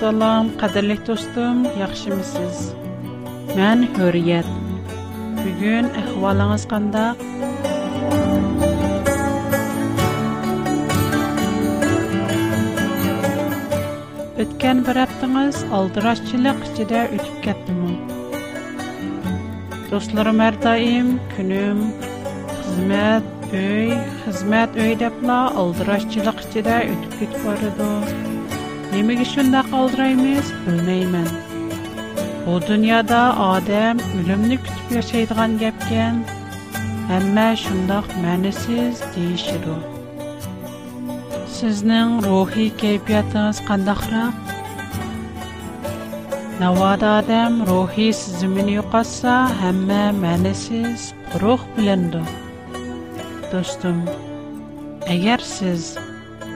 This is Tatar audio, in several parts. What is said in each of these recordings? Assalam, qadirli dostum, yaxşımısınız? Mən Hürriyet. Bu gün əhvalınız qandaq? Ötken bir haftanız aldıraşçılık içinde ütüp kettim. Dostlarım her daim, günüm, hizmet, öy, hizmet öy deyip Nemek için de kaldıraymış bilmeymen. Bu dünyada Adem ölümünü kütüp yaşaydıgan gepken, ama şundak mənisiz deyişir o. Sizin ruhi keyfiyatınız kandakra? Navada Adem ruhi sizimini yukatsa, ama mənisiz ruh Dostum, eğer siz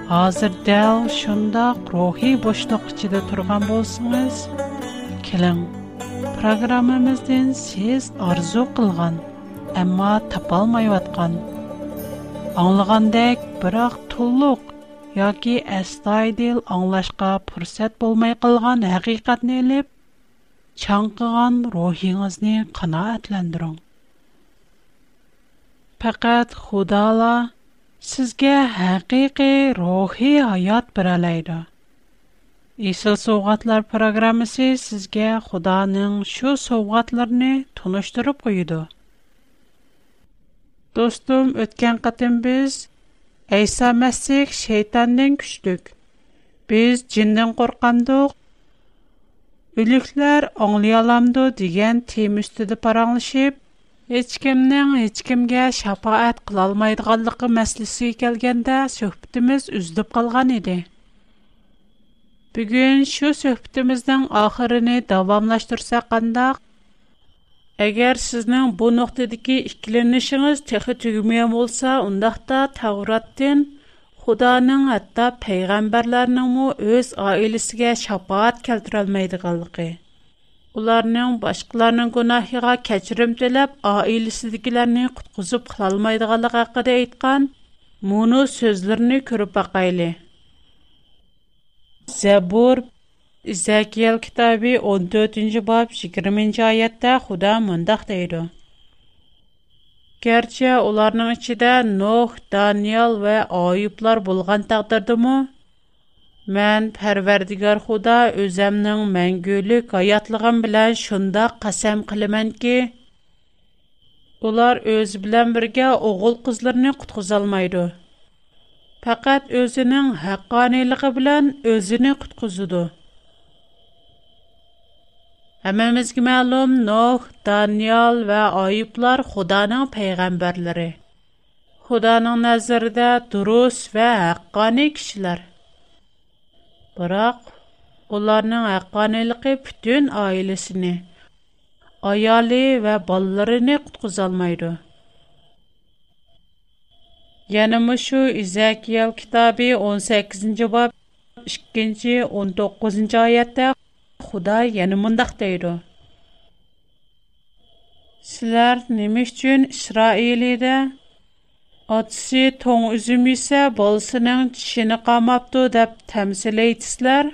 Азыр дәл шындақ рухи бұшты құшыды тұрған болсыңыз? Кілің, программымыздың сіз арзу қылған, әмі тапалмай өткен. Аңылғандай бірақ тұлғық, яғи әстай дейл аңылашқа пұрсет болмай қылған әқиқатнелеп, Чаңқыған рухиңізні қына әтләндіруң. Пәкәт Худала Сізге хақи-хи рухи айат биралайды. Исыл соуғатлар программаси сізге худанын шу соуғатларни тонуштырып ұйды. Достум, өткен қатым біз Айса Масик шейтанден күштік. Біз джинден қорқандық. Улюклер оңлиаламды диген тим Ечкемнең ечкемгә шапаат кыла алмайдыганлыгы мәсьәлесе келгәндә сөһбәтебез үзлеп калган иде. Бүген шу сөһбәтебезнең ахырыны дәвамлаштырсак кандак, Әгәр сезнең бу нуктадагы икеләнешегез техи түгмәм булса, ундакта Тавраттан Худаның хәтта пәйгамбәрләрнең мо үз аиләсенә шапаат келтирә алмайдыганлыгы Уларның башкаларның гунаһыга кечрим телеп, аиләсе диклерен куткызып хыялмайдыганлыгы хакында әйткән моны сүзләрне күрүгә кайлы. Забур Зәкил китабы 14нҗи боб 20нҗи аятта Худа мондахт әйтә. Кәрчә уларның içидә Нох, Даниэль ве айыплар булган тагтлардымы? Мән Пәрвәрдигар Худа өземнең мәңгүлек хаятлыгым белән шунда касам кылыман ки, ular o'zi bilan birga o'g'il qizlarni qutqizolmaydi faqat o'zining haqqoniyligi bilan o'zini qutqizidi hammamizga ma'lum noh daniel va oyiblar xudoning payg'ambarlari xudoning nazarida durust va haqqoniy kishilar Biroq ularning haqqoniyligi butun oilasini, ayoli va bolalarini qutqizolmaydi. Yana shu İzakiyel kitobi 18-bob 2-19-oyatda Xudo yana mundaq deydi: Sizlar nima uchun Isroilida Адси тон үзім ісэ балысының тишіні қамапту деп тәмсілейтсілер.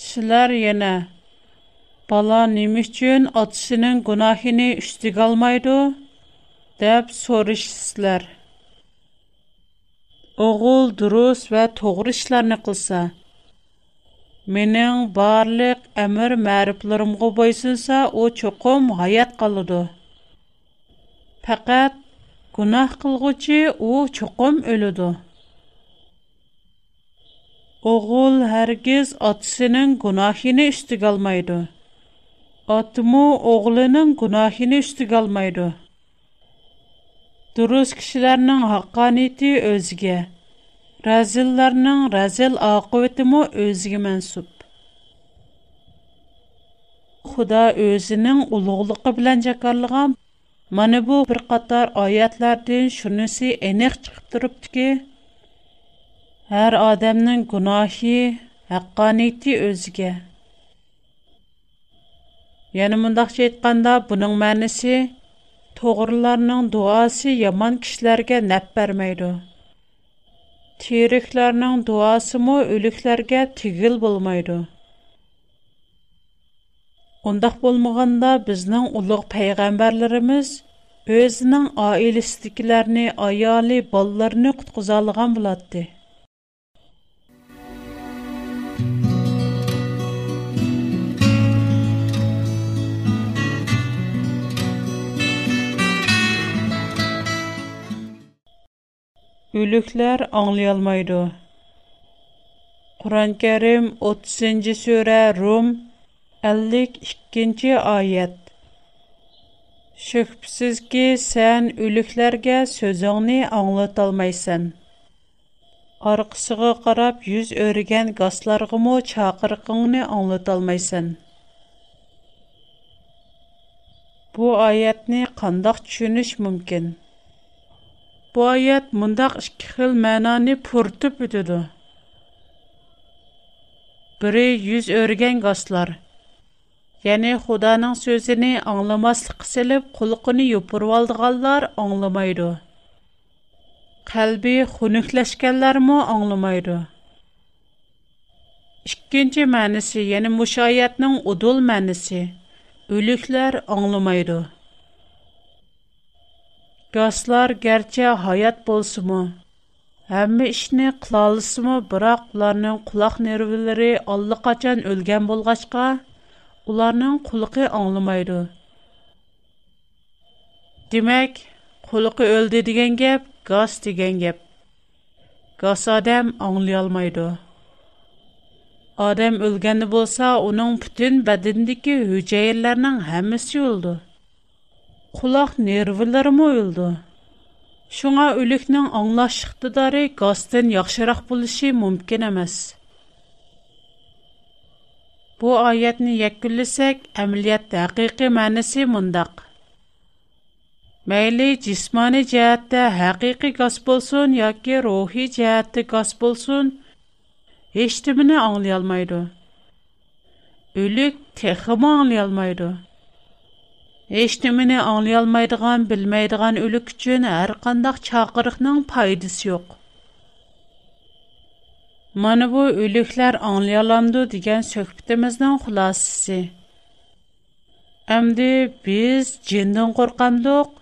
Силар йэнэ, бала німіх күн адсиның гунахини үштіг алмайду деп сориштсілер. Оғул дұрус вә тоғришлар нэ қылса. Менің барлик әмір мәріплірмғу бойсинса о чоком хаят қалуду. Faqat gunoh qilg'uchi u chuqum o'ladi. O'g'il hargiz otasining gunohini ustiga olmaydi. Otmu o'g'lining gunohini ustiga olmaydi. Durus kishilarning haqqoniyati o'ziga, razillarning razil oqibatimi o'ziga mansub. Xudo o'zining ulug'ligi bilan jakarlagan Mana bu bir qator oyatlardan shunisi aniq chiqib turibdiki, har odamning gunohi, haqqoniyati o'ziga. Yana mundaqcha aytganda, buning ma'nosi to'g'rilarning duosi yomon kishilarga naf bermaydi. Tiriklarning duosi mo o'liklarga tigil bo'lmaydi. Gondak bolmaganda bizning ulugh paygambarlarimiz o'zining oila istiklarini, ayoli bolalarini qutqizadigan bo'ladi. Yuluklar anglay olmaydi. Qur'on Karim 30-surah Rum ellik ikkinchi oyat shubhasizki sen o'liklarga so'zingni anglatolmaysan orqasiga qarab yuz o'rigan gazlarg'imi chaqiriqingni anglatolmaysan bu oyatni qandoq tushunish mumkin bu oyat mundaq ikki xil ma'noni purtib o'tadi biri yuz o'rgan gazlar Яни Худаның сөзенә аңламаслык кылып, кулыгыны юпырвалдыганлар аңламайды. Калби хунуклашканлар мо аңламайды. Икенче мәнисе, яни мушаятның удул мәнисе. Өлүкләр аңламайды. Гаслар герче хаят болсымы, мо? Әммә ишне кылалысы мо, бирок уларның аллықачан нервлары аллы өлгән булгачка, ularning quliqi anglamaydi demak quliqi o'ldi degan gap gaz degan gap gaz odam anglayolmaydi odam o'lgani bo'lsa uning butun badandagi hujayralarning hammasi o'ldi quloq nervilarimi o'ldi Шуңа өлікнің аңлаш иқтидары газдан яхшырақ болышы мүмкін емес. Bu ayetni yekkülləsək, əməliyyatda həqiqi mənası mındaq. Məyli cismani cəhətdə həqiqi qas bolsun, yoki ruhi cəhətdə qas bolsun, heç kimini anlayalmaydı. Ölük teximi anlayalmaydı. Heç kimini anlayalmaydığan, bilməydiğan ölük üçün hər qandaq çağırıqның faydası yox.'' Mana bu o'liklar anglayalamdu degan söhbətimizin xülasəsi. Əmdi biz cindən qorxamdıq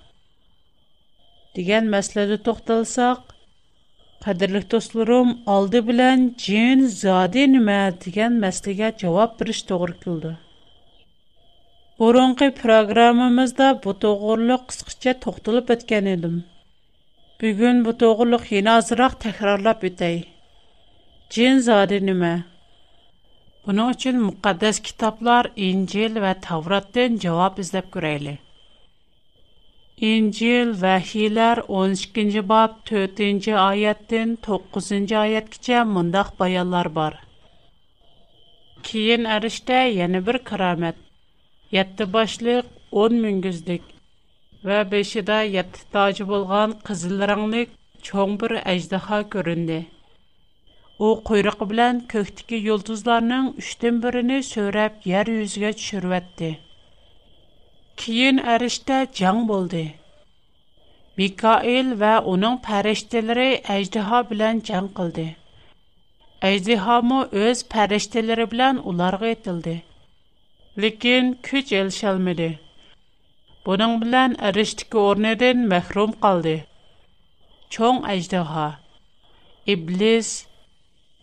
degan məsələdə toxtalsaq, qadirlik dostlarım, aldı bilən cin zadi nimə degan məsələyə cavab biriş toğru kildi. Burunqi proqramımızda bu toğruluq qısqacha toxtalıb ötgan edim. Bugun bu to'g'riliq yana ozroq takrorlab o'tay Cin zarinimə Bunun üçün müqəddəs kitablar İncil və Tavratdan cavab izləb görəyli. İncil Vəhilər 12-ci bab 4-cü ayətdən 9-cu ayətcə mündəq bayanlar var. Keyin ərişdə yeni bir kəramət. 7 başlıq 10 müngüzlük və 5-də 7 tacı bolğan qızıl rənglik çoğ bir əjdaha göründü. У қойруқы билан көк тики юлтузларнинг 3 тан бирини сўриб, ер юзига туширватди. Кейин аришта жанг бўлди. Микаил ва унинг фаришталари айдиҳо билан жанг қилди. Айдиҳо мо ўз фаришталари билан уларга этилди. Лекин кучэл шелмеди. Бунинг билан ариштги ўрнедан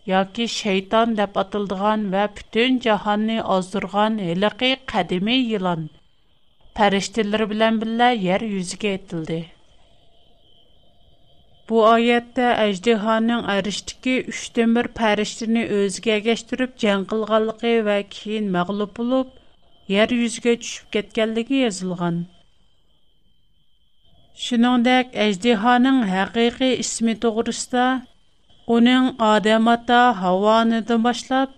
yoki shayton deb atildigan va butun jahonni ozdirgan hiliqi qadimiy yilon farishtalar bilan birga yer yuziga etildi bu oyatda ajdihoning arishdiki uch temir farishtani o'ziga agashtirib jang qilganligi va keyin mag'lub bo'lib yer yuziga tushib ketganligi yozilgan shuningdek ajdihoning haqiqiy ismi to'g'risida Оның адам ата Havanidan башлап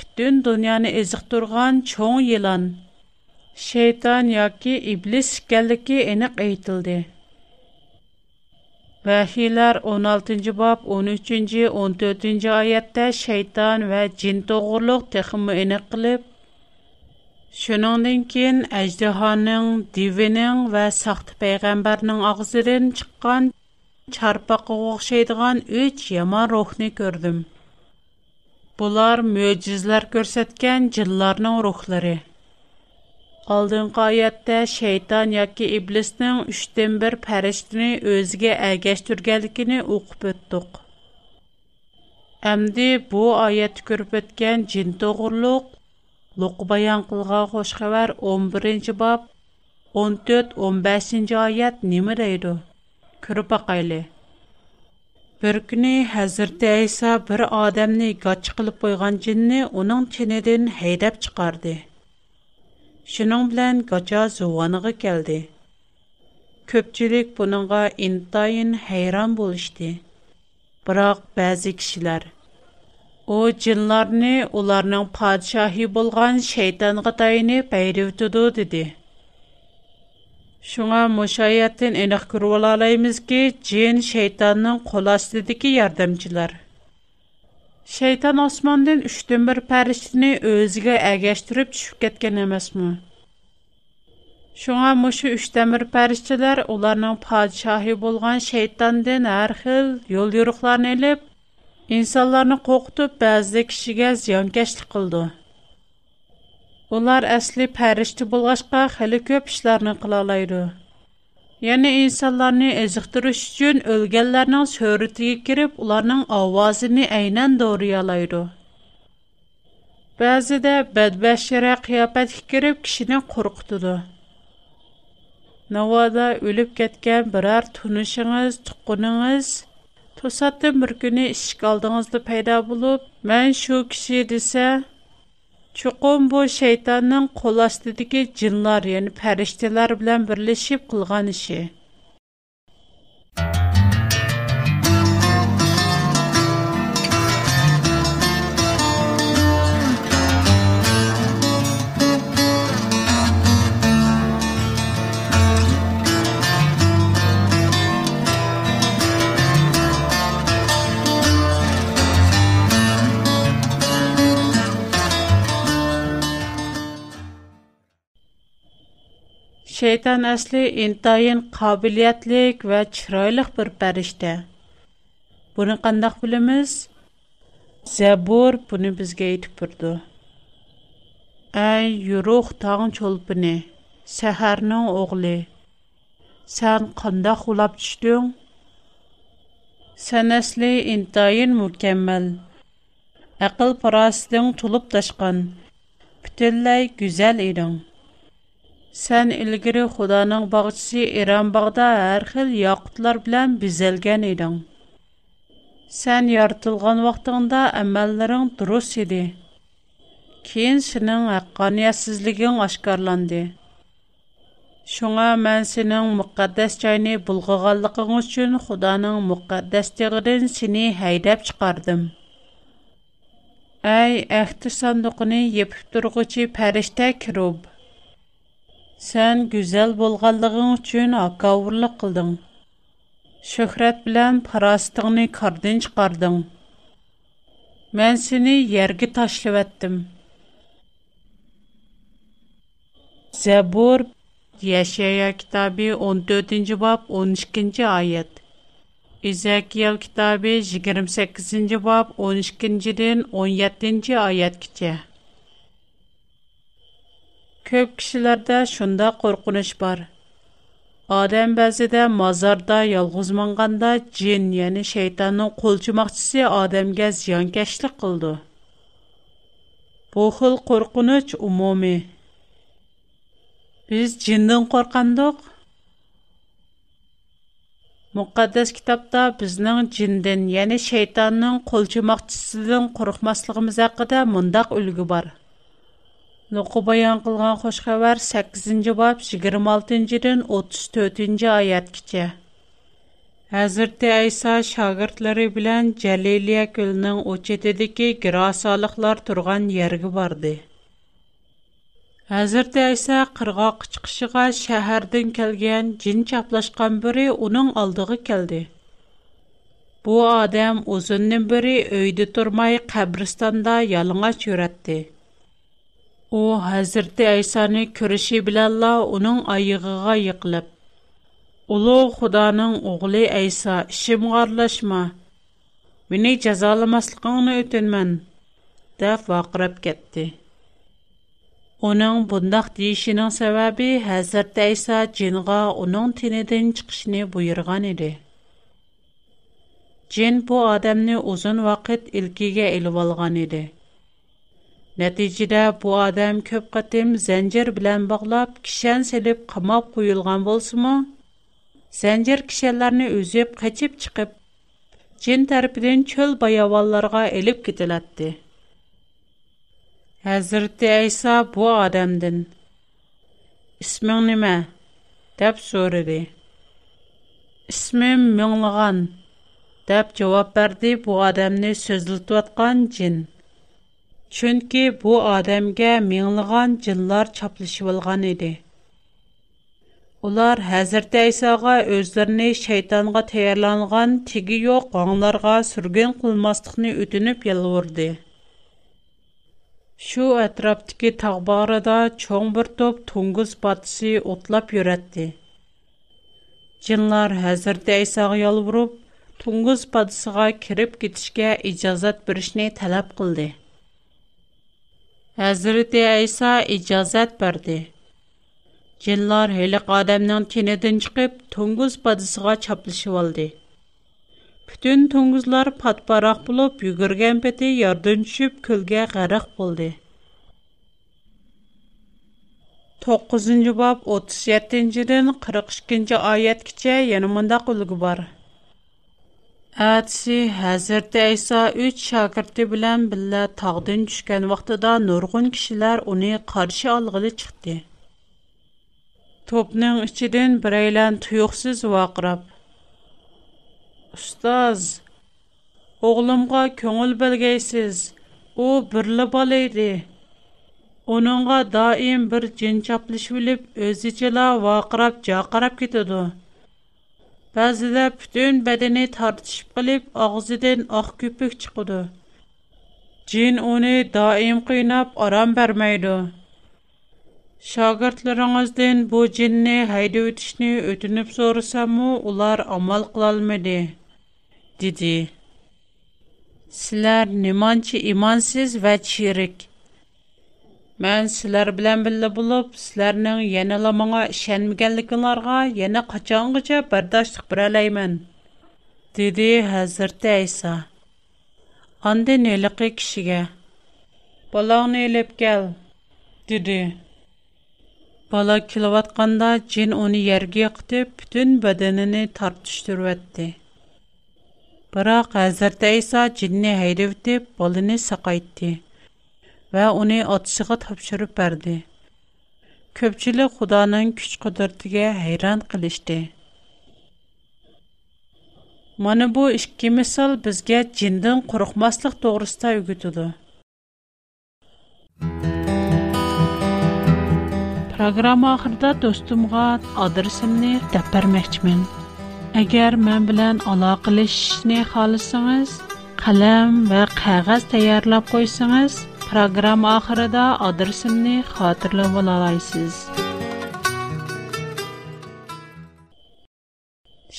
бүтін дүнияны эзиктурган чоң yılan, şeytan yoki iblis ekanligi aniq aytildi. Vahiylar 16-cı bab 13 14-cü ayətdə şeytan və cin toğurluq texmi aniq qılıb Шуныңдан кин әждіханың, дивінің ва сақты пайғамбарның ағзырын чыққан çarpaqqa o'xshaydigan üç yomon ruhni ko'rdim bular mo'jizlar ko'rsatgan jinlarning ruhlari oldingi oyatda shayton yoki iblisning uchdan bir farishtani o'ziga ergashtirganligini o'qib o'tdiq Әмді bu аят көріп өткен жин тоғырлық, лұқы баян қылған қош 11-ші бап, 14-15-ші аят немі дейді? ko'rib boqayli bir kuni hazrati ayso bir odamni gotchi qilib qo'ygan jinni uning chinidan haydab chiqardi shuning bilan gocha zuvoniga keldi ko'pchilik buningga intayin hayron bo'lishdi biroq ba'zi kishilar u jinlarni ularning podshohi bo'lgan shaytonga tayinib haydavtidi dedi Шуңа мошаяттен энек күрүп алалаймызки, джин шайтанның кол астыдагы ярдәмчеләр. Шайтан Османдан 3-дән бер фәриштәне өзигә әгәштереп төшүп кеткән эмасмы? Шуңа мушу үш тәмир пәрішчілер оларның падшахи болған шейтанден әр хил yol юруқларын еліп, инсанларны қоқытып, бәзді кішіге зиянкәшлік қылды. Ular əsli pərişti bulğaşqa xəli köp işlərini qılalaydı. Yəni insanlarını əziqdiriş üçün ölgənlərinin söhrətiyə girib onların avazını əynən doğruyalaydı. Bəzidə bədbəşirə qiyafət girib kişini qorxutudu. Navada ölüb ketgan birər tunuşingiz, tuqqunungiz to'satdan bir kuni ishik oldingizda paydo bo'lib man shu kishi desa Чуқом бу шайтанның қол астыдагы җиннар, яни фәрештәләр белән берләшеп кылган ише. Şeytan əsli intayın qabiliyyətlik və çiraylıq bir pərişdə. Bunu qandaq bilimiz? Zəbur bunu bizə etib durdu. Ay yuruq tağın çolpını, səhərinin oğlu, sən qandaq ulap çüşdün? Sən əsli intayın mükəmməl, əqil parasıdın tulub daşqan, bütünləy güzəl Sən ilgiri Xudanın bağçısı İran bağda hər xil yaqutlar bilən bizəlgən idin. Sən yaratılğan vaxtında əməllərin durus idi. Keyin sənin haqqaniyyətsizliyin aşkarlandı. Şuna mən sənin müqəddəs çayını bulğğanlığın üçün Xudanın müqəddəs dağından səni heydəb çıxardım. Ey əhdi sandıqını yepib durğucu pəriştə kirub. Сән гүзәл булганлыгың өчен акаурлык кылдың. Шөхрәт белән парастыгыны кардан чыгардың. Мен сине ергә ташлап әттем. Зәбур Яшая китабы 14-нче бап 12-нче аят. Изакиял китабы 28-нче бап 12-нчедән 17-нче аят китә. Көп кишиләрдә шунда коркыныч бар. Адам бәзидә мазарда ялгыз маңганда джин, яни шайтанның кулчымакчысы адамгә зыянкәшлек кылды. Бу хил коркыныч умуми. Без джиннән коркандык. Muqaddas kitobda bizning jindan, ya'ni shaytonning qo'lchimoqchisidan qo'rqmasligimiz haqida mundaq ulgu bor. Нуқу баян қылған қош қабар 8-ci баб 26-дин 34-ci аят кече. Әзірті Айса шағыртлары білән Джәлелия көлінің өчетедікі гирасалықлар тұрған ергі барды. Әзірті Айса қырға қычқышыға шәһәрдің келген жин чаплашқан бірі оның алдығы келді. Бу адам ұзынның бірі өйді турмай қабірстанда ялыңа жүретті. او حضرت عیسی را کریشی بلا الله اونن آیه غایق قلب. اولو خدا نن اغلى عیسی شم غرلش ما. منی جزال مسلقان اتن من دف و قرب کتی. اونن بندختیش نه سبب حضرت عیسی جنگا اونن تندن چکش نه بیرگانیده. Нәтижеде бу адам көп қатым зәнҗер белән баглап, кишән селеп қамап куйылган булсымы? Зәнҗер кишәләрне үзеп качып чыгып, җин тарафыдан чөл баяваларга элеп кителәтте. Хәзрәт Айса бу адамдын. "Исмең нимә?" дип сорыды. "Исмем Мөңлыган" дип җавап берде бу адамны сөзлетип аткан Чөнки бу адамгә миңлыган җиллар чаплышып алган иде. Улар Хәзрәт Исага үзләренә шайтанга таярланган тиги юк гаңларга сүрген кылмастыкны үтүнеп ялварды. Шу атраптыки тагбарыда чоң бер топ туңгыз батсы утлап йөрәтте. Җиллар Хәзрәт Исага ялварып, туңгыз батсыга кирип китишкә иҗазат беришне таләп кылды. Həzrəti İsa icazət verdi. Cinlər heliq adamın kinidən çıxıb Tunguz badısına çaplışıb aldı. Bütün Tunguzlar patparaq bulub yügürgən peti yardım düşüb külgə qərq buldu. 9-cu bab 37-dən 42-ci ayət keçə yana mındaq ulgu var. Әтсі Хәзірті Әйса үч шәкірті білән білә тағдын түшкән вақтыда нұрғын кішілер оны қаршы алғылы чықты. Топның ішіден бірейлән тұйықсыз вақырап. Ұстаз, оғлымға көңіл білгейсіз, о бірлі бал еді. Оныңға даим бір жинчаплыш біліп, өзічіла вақырап, жақарап кетеді. Bəzidə bütün bədəni tartışıb qılıb ağzından ağ köpük çıxıdı. Cin onu daim qiynab aram verməydi. Şagirdlərinizdən bu cinni hayda ötüşni ötünüb sorusamı, ular amal qılalmadı, dedi. Sizlər nimançı imansız və çirik.'' Мән силәр белән биллә булып, силәрнең яна ла моңа ишенмәгәнлекләргә яна качангыча бердашлык бер алаймын. Диде Хәзрәт Айса. Анда нәлеге кешегә. Балагны элеп кел. диди. Бала килеп атканда джин уни ергә кытып, бүтән бәдәненә тартыштырып әтте. Бирақ Хәзрәт Айса джинне һәйдәп, баланы сакайтты. va uni otishiga topshirib berdi ko'pchilik xudoning kuch qudratiga hayron qilishdi mana bu ikki misol bizga jindan qo'rqmaslik to'g'risida o'gitidi Программа ахырда достумга адресимни дәп бермәкчмен. Әгәр мен белән алакалашышны халысыңыз, каләм ва кәгазь таярлап койсаңыз, Программа ахырыда адресымны хатырлы болалайсыз.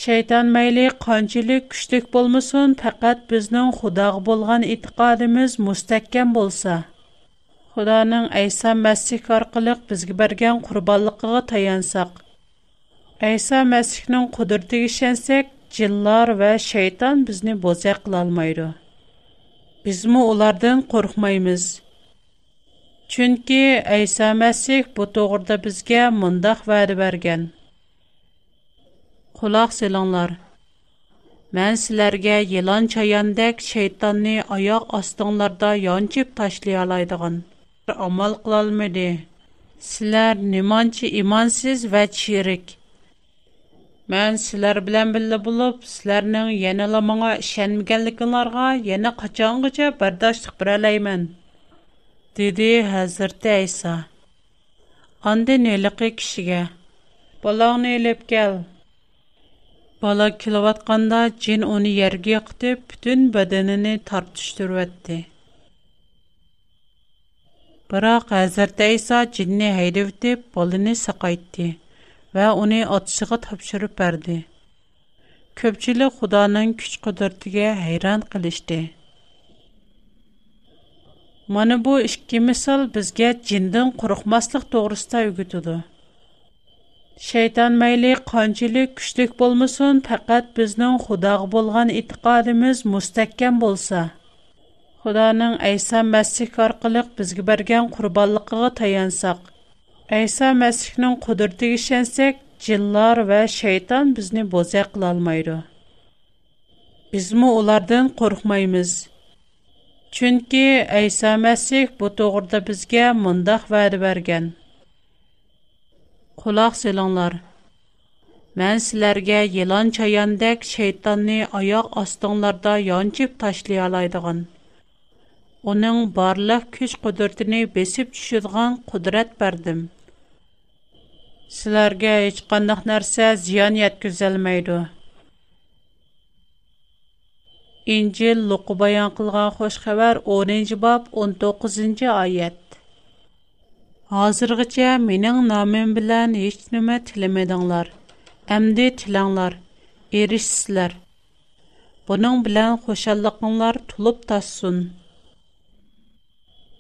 Шайтан мәйлі қанчылы күштік болмысын, пәкәт бізнің худағы болған итқадымыз мұстәккен болса. Худаның Айса Мәсіх арқылық бізгі берген құрбалықыға таянсақ. Айса Мәсіхнің құдырты кешенсек, жиллар вә шайтан бізні бозе қылалмайды. bizmi ulardan qo'rqmaymiz. Chunki Aysa Masih bu to'g'rida bizga mundaq va'da bergan. Quloq selinglar. Мен sizlarga елан чаяндәк shaytonni oyoq астыңларда янчып tashlay oladigan amal qilolmadi sizlar Силәр imonsiz va chirik Мән силәр белән биллә булып, силәрнең яна ла моңа ишенмәгәнлекләргә яна качангыча бардашлык бер алаймын. Диде Хәзрәт Айса. Анда нәлеге кешегә. Балагны элеп кел. Бала килеватканда джин уни ергә кытып, бүтән бәдәненә тартыштырып әтте. Бирақ Хәзрәт Айса джинне һәйдәп, балыны сакайтты. va uni otishiga topshirib berdi ko'pchilik xudoning kuch qudratiga hayron qilishdi mana bu ikki misol bizga jindan qo'rqmaslik to'g'risida o'gitidi shayton mayli qanchalik kuchlik bo'lmasin faqat bizning xudoga bo'lgan e'tiqodimiz mustahkam bo'lsa xudoning ayso masih orqali bizga bergan qurbonligiga tayansak Әйса Мәсіхнің құдырты ішенсек, жиллар вә шайтан бізні бозе қылалмайды. Біз му олардың қорқмаймыз. Чүнкі Әйса Мәсіх бұ тоғырда бізге мұндақ вәді берген. Құлақ селаңлар. Мән сілерге елан чаяндек шайтанны аяқ астыңларда янчып ташлай алайдыған. Оның барлық күш құдыртыны бесіп түшідіған құдырет бердім.'' sizlarga hech qandaq narsa ziyon yetkazolmaydi injil luqi bayon qilgan xush xabar o'ninchi bob o'n to'qqizinchi oyat hozirgacha mening nomim bilan hech nima tilamadinglar әмді тілаңлар, ерішсілер. Бұның білән қошалықыңлар тұлып тасын.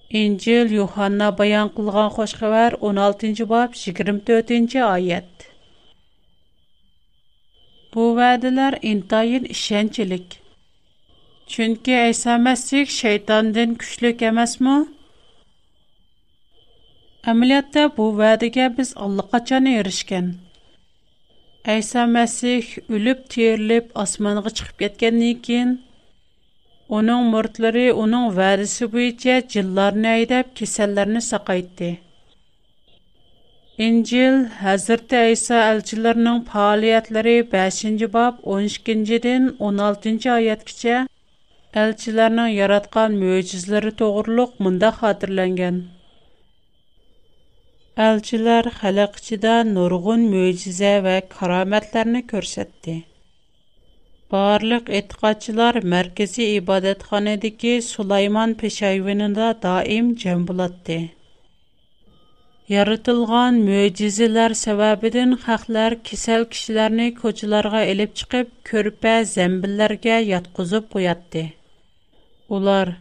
İncil Yuhanna bayan qılğan xoş xəbər 16-cı bab 24-cü ayət. Bu vədələr intayin işəncilik. Çünki İsa Məsih şeytandan güclük emasmı? Əməliyyatda bu vədəyə biz allaqaçan erişkən. İsa Məsih ölüb, terilib, asmanğa çıxıb getkəndən keyin Оның мұртлары оның varisi бойынша jillarni айдап kasallarni saqaytdi. İncil Hazreti İsa elçilərinin fəaliyyətləri 5-ci bab 12-dən 16-cı ayətəcə elçilərinin yaratqan möcüzələri toğruluq mında xatırlanğan. Elçilər xalq içində nurgun möcüzə və karamətlərini göstərdi. بارلىق ئېتىقادچىلار مەركىزىي ئىبادەتخانىدىكى سۇلايمان پېشايۋىنىدا دائىم جەم بولاتتى. يارىتىلغان مۆجىزىلەر سەۋەبىدىن خەقلەر كېسەل كىشىلەرنى كوچىلارغا ئېلىپ چىقىپ كۆرپە زەمبىللەرگە ياتقۇزۇپ قوياتتى. ئۇلار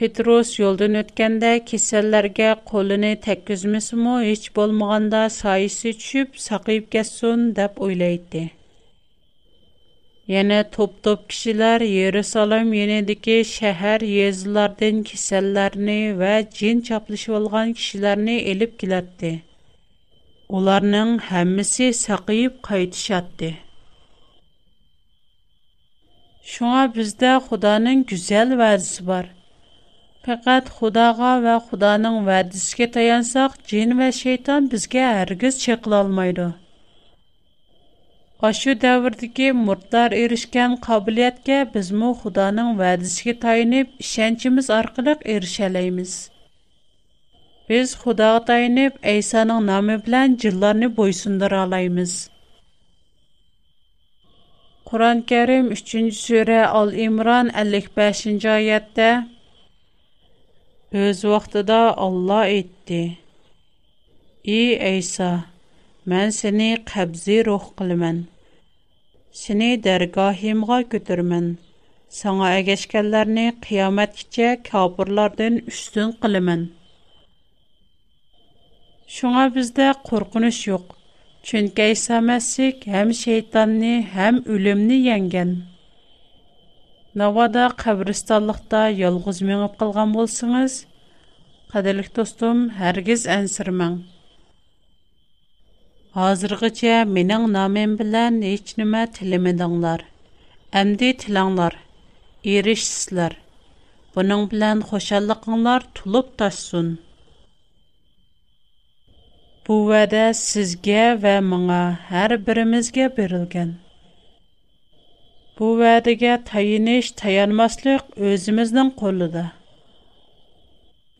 پېتروس يولدىن ئۆتكەندە كېسەللەرگە قولىنى تەككۈزمىسىمۇ ھېچ بولمىغاندا سايىسى چۈشۈپ ساقىيىپ كەتسۇن دەپ ئويلايتتى. Yəni top-top kişilər Yerusalim yenideki şəhər yezlərdən kisəllərini və cin çaplışıb olğan kişilərini elib gəlirdi. Onların hamısı saqıyıb qayıtışatdı. Şuna bizdə Xudanın gözəl vədisi var. Faqat Xudağa və Xudanın vədisinə tayansaq, cin və şeytan bizə hər giz almaydı.'' Ашу davrdagi murtlar erishgan qobiliyatga bizmu Xudoning va'dasiga tayinib, ishonchimiz orqali erisha olamiz. Biz Xudoga tayinib, Aysoning nomi bilan jinlarni bo'ysundira olamiz. Qur'on Karim 3-sura Al-Imron 55-oyatda Öz vaqtida Alloh aytdi: "Ey Aysa, Мән сене қабзи рух қылымен. Сене дәргахимға көтірмен. Саңа әгешкәлләрні қиямет кіче кәпірлардың үштін қылымен. Шуңа бізді қорқыныш жоқ. Чүнке Иса Мәсік әм шейтанны, әм үлімні еңген. Навада қабристаллықта елғыз меніп қылған болсыңыз, қадылық достым, әргіз әнсірмің. Hazırgıça minin namen bilen hiç nime tilimidinlar. Emdi tilanlar. Erişsizler. Bunun bilen hoşallıqınlar tulup taşsun. Bu vədə sizge və mına hər birimizge Бу Bu vədəgə tayiniş tayanmaslıq қолыда.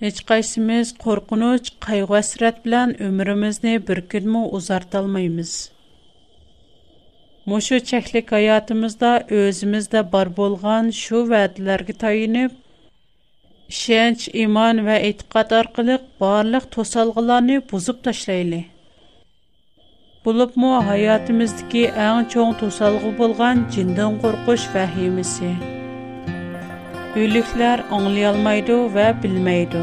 ھېچقايسىمىز قورقۇنچ، قايغۇ ھەسرەت بىلەن ئۆمرىمىزنى بىر كۈنمۇ ئۇزارتالمايمىز. مۇشۇ چەكلىك ھاياتىمىزدا ئۆزىمىزدە بار بولغان شۇ ۋەدىلەرگە تايىنىپ ishonch iymon va e'tiqod orqali barliq to'salg'ilarni buzib tashlayli bo'libmi hayotimizdagi eng cho'ng to'salg'i bo'lgan jindan qo'rqish vahimasi Бүлүкләр аңлый алмыйду веб белмәйду.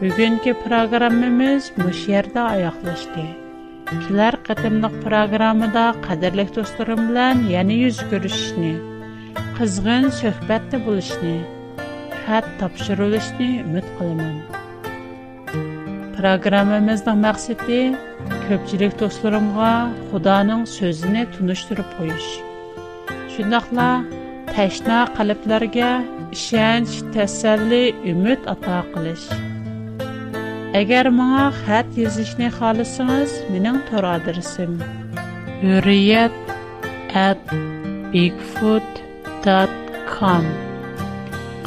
Бүген ке програмыбыз бу шәһәрдә аяклашты. Икләр көтемлек программада, кадрлык дустырм белән яңа yüz күрешне, кызыгын сөһбәт дә булышне, хәт тапшырулышне өмет кыламан. Программамезнең мақсаты көччелек дустырмумга Хүдәнең сөзенә туныштырып койыш. Шулнаҡла təşna qəlblərə ishonch tasalli umid ato qilish agar manga xat yozishni xohlasangiz mening to'r adresim uriyat at bigfoot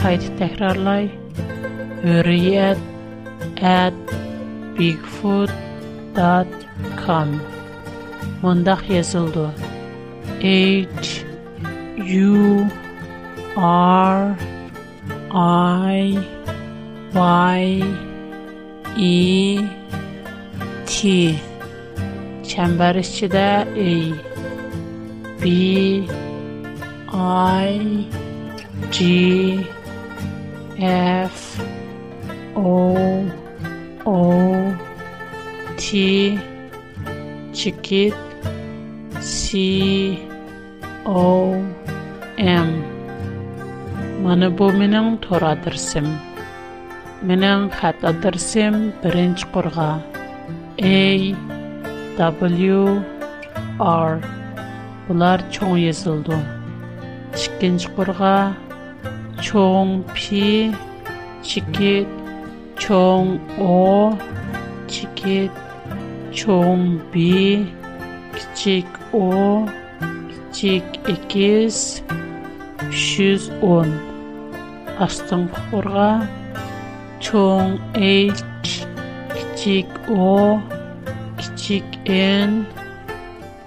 qayt takrorlay bigfoot dot U R I Y E T çəmbər E B I G F O O T chicket C O Әм, маны бұ менің тора дұрсым. Менің қата дұрсым бірінч құрға. A, W, R. Бұлар чоң езілді. Шыккенч құрға. Чоң P, чекет. Чоң O, чекет. Чоң B, кичек O, кичек X, 110 Астын курырга чон а кичик о кичик н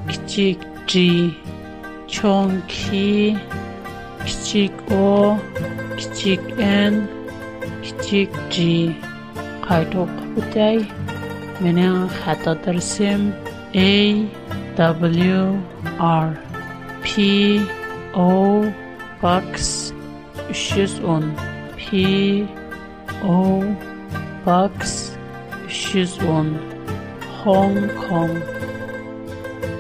кичик г чон ки кичик о кичик н кичик г кайтып бетей менә хата дәрсәм а w r p o Box 310 P O Box 310 Hong Kong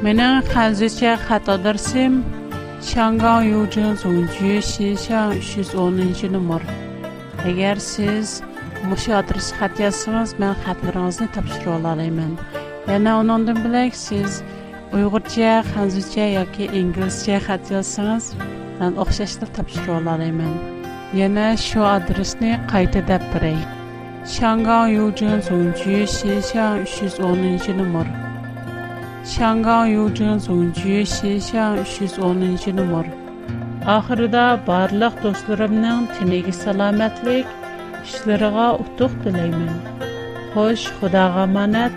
Mening hanzicha xato darsim Shangang Yujin Zongju Xishang 310 nomer. Agar siz mushu adres xat yozsangiz, men xatlaringizni topshira olaman. Yana undan bilak siz Uyg'urcha, Xanzicha yoki inglizcha xat yozsangiz, мен o'xshashni topshirib olaman yana shu adresni qayta deb beray shangan yujin zunji shishan uch yuz o'ninchi nomer shangan yujin zunji shishan uch yuz o'ninchi nomer oxirida barliq do'stlarimning tiniga salomatlik ishlariga utuq tilayman xo'sh xudoga omonat